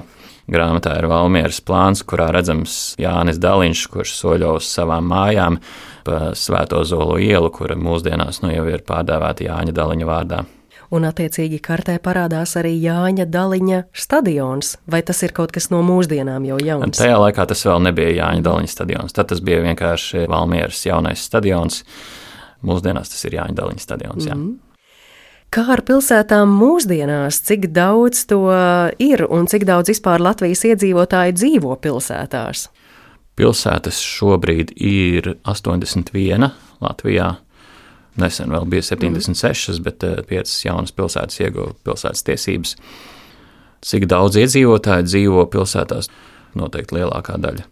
Grāmatā ir Valmieras plāns, kurā redzams Jānis Daliņš, kurš soļo uz savām mājām pa Svēto Zolu ielu, kura mūsdienās nu jau ir pārdēvēta Jāņa Daliņa vārdā un attiecīgi kartē parādās arī Jāņa Daliņa stadions. Vai tas ir kaut kas no mūsdienām jau jauns? Tajā laikā tas vēl nebija Jāņa Daliņa stadions. Tad tas bija vienkārši Valmieras jaunais stadions. Mūsdienās tas ir Jāņa Daliņa stadions. Jā. Mm. Kā ar pilsētām mūsdienās, cik daudz to ir un cik daudz vispār Latvijas iedzīvotāji dzīvo pilsētās? Pilsētas šobrīd ir 81 Latvijā. Nesen vēl bija 76, mm. bet 5 eh, jaunas pilsētas ieguva pilsētas tiesības. Cik daudz iedzīvotāju dzīvo pilsētās? Noteikti lielākā daļa.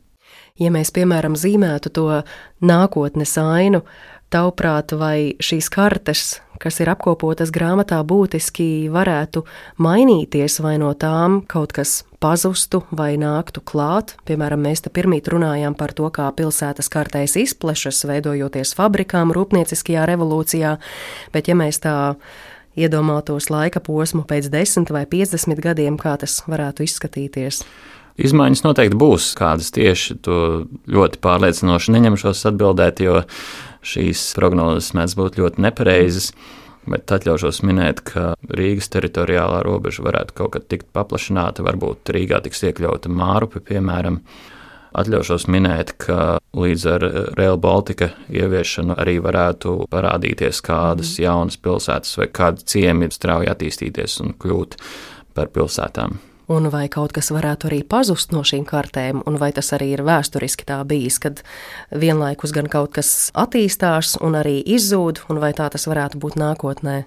Ja mēs, piemēram, zīmētu to nākotnes ainu, tavuprāt, vai šīs kartes, kas ir apkopotas grāmatā, būtiski varētu mainīties, vai no tām kaut kas pazustu vai nāktu klāt. Piemēram, mēs te pirmīt runājām par to, kā pilsētas kartēs izplešas, veidojoties fabrikām rūpnieciskajā revolūcijā, bet ja mēs tā iedomātos laika posmu pēc 10 vai 50 gadiem, kā tas varētu izskatīties. Izmaiņas noteikti būs kādas tieši to ļoti pārliecinoši neņemšos atbildēt, jo šīs prognozes mēdz būt ļoti nepareizas. Bet atļaušos minēt, ka Rīgas teritoriālā robeža varētu kaut kad tikt paplašināta, varbūt Rīgā tiks iekļauta Mārupe, piemēram. Atļaušos minēt, ka līdz ar Rail Baltica ieviešanu arī varētu parādīties kādas jaunas pilsētas vai kādi ciemi strauji attīstīties un kļūt par pilsētām un vai kaut kas varētu arī pazust no šīm kartēm, un vai tas arī ir vēsturiski tā bijis, kad vienlaikus gan kaut kas attīstās un arī izzūd, un vai tā tas varētu būt nākotnē.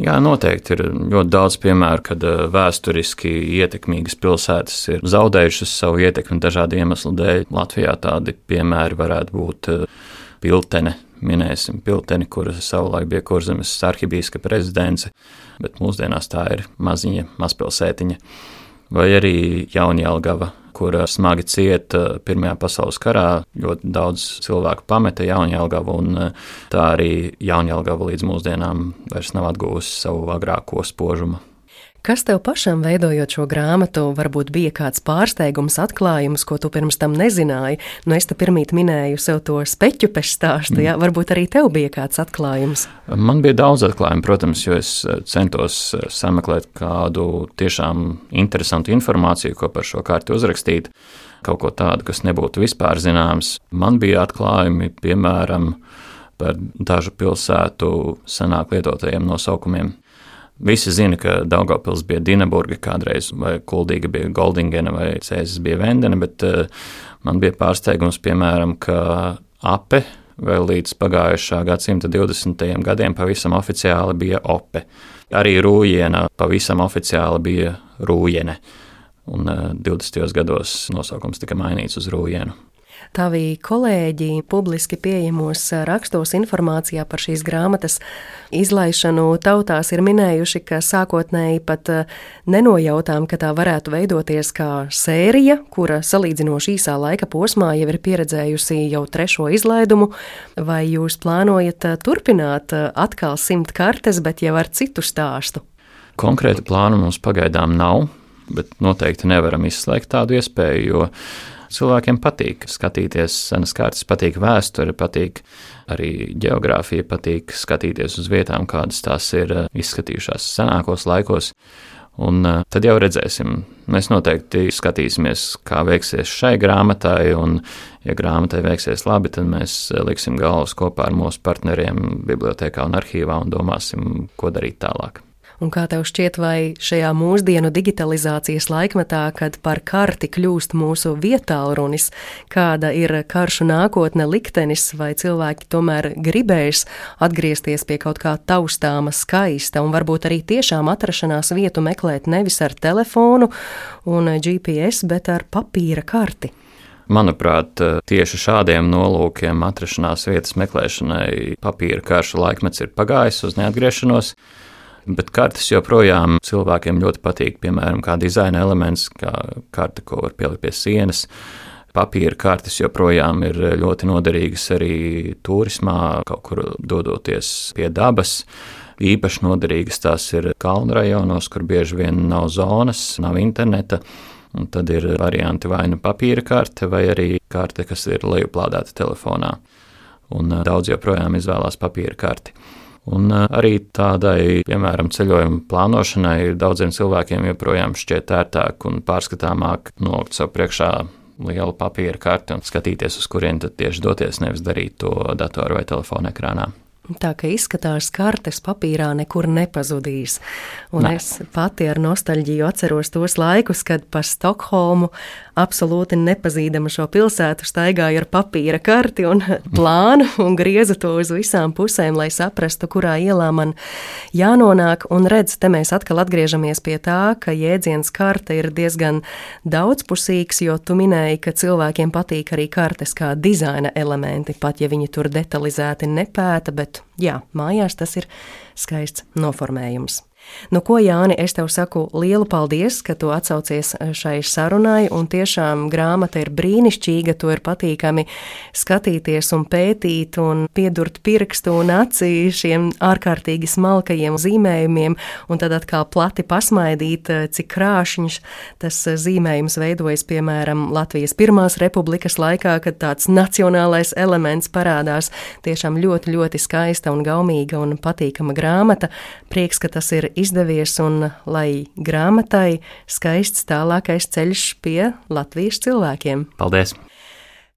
Jā, noteikti ir ļoti daudz piemēru, kad eh, vēsturiski ietekmīgas pilsētas ir zaudējušas savu ietekmi dažādu iemeslu dēļ. Latvijā tādi piemēri varētu būt eh, Piltene, minēsim Pilteni, kuras savulaik bija kurzemes arhibīska prezidence, bet mūsdienās tā ir maziņa mazpilsētiņa vai arī Jaunjēlgava, kur smagi cieta Pirmajā pasaules karā. Ļoti daudz cilvēku pameta Jaunjēlgavu, un eh, tā arī Jaunjēlgava līdz mūsdienām vairs nav atguvusi savu agrāko spožumu. Kas tev pašam veidojot šo grāmatu, varbūt bija kāds pārsteigums, atklājums, ko tu pirms tam nezināji? Nu, es te pirmīt minēju sev to speķu pešu stāstu, mm. jā, varbūt arī tev bija kāds atklājums. Man bija daudz atklājumu, protams, jo es eh, centos eh, sameklēt kādu tiešām interesantu informāciju, ko par šo kārtu uzrakstīt, kaut ko tādu, kas nebūtu vispār zināms. Man bija atklājumi, piemēram, par dažu pilsētu senāk lietotajiem nosaukumiem. Visi zina, ka Daugopils bija Dienaburga kādreiz, vai Kuldīga bija Goldingena, vai Cēzis bija Vendena, bet uh, man bija pārsteigums, piemēram, ka ape vēl līdz pagājušā gadsimta 20. gadiem pavisam oficiāli bija ope. Arī rūjiena pavisam oficiāli bija rūjene, un uh, eh, 20. gados nosaukums tika mainīts uz rūjienu. Tavi kolēģi publiski pieejamos rakstos informācijā par šīs grāmatas izlaišanu tautās ir minējuši, ka sākotnēji pat eh, nenojautām, ka tā varētu veidoties kā sērija, kura salīdzinoši īsā laika posmā jau ir pieredzējusi jau trešo izlaidumu, vai jūs plānojat eh, turpināt eh, atkal simt kartes, bet jau ar citu stāstu? Konkrēta plāna mums pagaidām nav, bet noteikti nevaram izslēgt tādu iespēju, jo Cilvēkiem patīk skatīties senas kartes, patīk vēsture, patīk arī geogrāfija, patīk skatīties uz vietām, kādas tās ir eh, izskatījušās senākos laikos. Un uh, tad jau redzēsim. Mēs noteikti skatīsimies, kā veiksies šai grāmatai, un, ja grāmatai veiksies labi, tad mēs eh, liksim galvas kopā ar mūsu partneriem bibliotekā un arhīvā un domāsim, ko darīt tālāk. Un kā tev šķiet, vai šajā mūsdienu digitalizācijas laikmetā, kad par karti kļūst mūsu vietālrunis, kāda ir karšu nākotne liktenis, vai cilvēki tomēr gribēs atgriezties pie kaut kā taustāma, skaista un varbūt arī tiešām atrašanās vietu meklēt nevis ar telefonu un GPS, bet ar papīra karti? Manuprāt, tieši šādiem nolūkiem atrašanās vietas meklēšanai papīra karšu laikmets ir pagājis uz neatgriešanos. Bet kartes joprojām cilvēkiem ļoti patīk, piemēram, kā dizaina elements, kā karte, ko var pielikt pie sienas. Papīra kartes joprojām ir ļoti noderīgas arī turismā, kaut kur dodoties pie dabas. Īpaši noderīgas tās ir kalnu rajonos, kur bieži vien nav zonas, nav interneta. Un tad ir varianti vai nu papīra karte, vai arī karte, kas ir lejuplādēta telefonā. Un daudz joprojām izvēlās papīra karti. Un arī tādai, piemēram, ceļojuma plānošanai daudziem cilvēkiem joprojām šķiet ērtāk un pārskatāmāk nolikt sev priekšā lielu papīra karti un skatīties, uz kurien tad tieši doties, nevis darīt to datoru vai telefona ekrānā. Tā kā izskatās, kartes papīrā nekur nepazudīs. Un ne. es pati ar nostalģiju atceros tos laikus, kad pa Stokholmu absolūti nepazīdama šo pilsētu, staigāju ar papīra karti un plānu un griezu to uz visām pusēm, lai saprastu, kurā ielā man jānonāk. Un redz, te mēs atkal atgriežamies pie tā, ka jēdziens karte ir diezgan daudzpusīgs, jo tu minēji, ka cilvēkiem patīk arī kartes kā dizaina elementi, pat ja viņi tur detalizēti nepēta, bet jā, mājās tas ir skaists noformējums. Nu, ko, Jāni, es tev saku lielu paldies, ka tu atsaucies eh, šai sarunai, un tiešām grāmata ir brīnišķīga, to ir patīkami skatīties un pētīt un piedurt pirkstu un acī šiem ārkārtīgi smalkajiem zīmējumiem, un tad atkal plati pasmaidīt, eh, cik krāšņš tas eh, zīmējums veidojas, piemēram, Latvijas Pirmās republikas laikā, kad tāds nacionālais elements parādās. Tiešām ļoti, ļoti skaista un gaumīga un patīkama grāmata. Prieks, ka tas ir izdevies un lai grāmatai skaists tālākais ceļš pie Latvijas cilvēkiem. Paldies!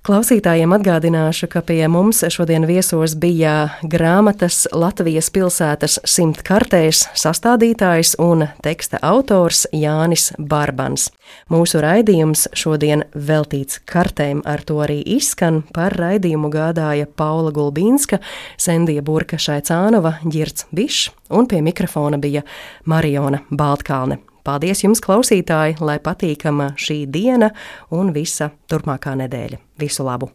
Klausītājiem atgādināšu, ka pie mums šodien viesos bija grāmatas Latvijas pilsētas simt kartēs sastādītājs un teksta autors Jānis Barbans. Mūsu raidījums šodien veltīts kartēm, ar to arī izskan. Par raidījumu gādāja Paula Gulbīnska, Sendija Burka Šaicānova, Girts Bišs un pie mikrofona bija Mariona Baltkalne. Paldies jums, klausītāji, lai patīkama šī diena un visa turpmākā nedēļa. Visu labu!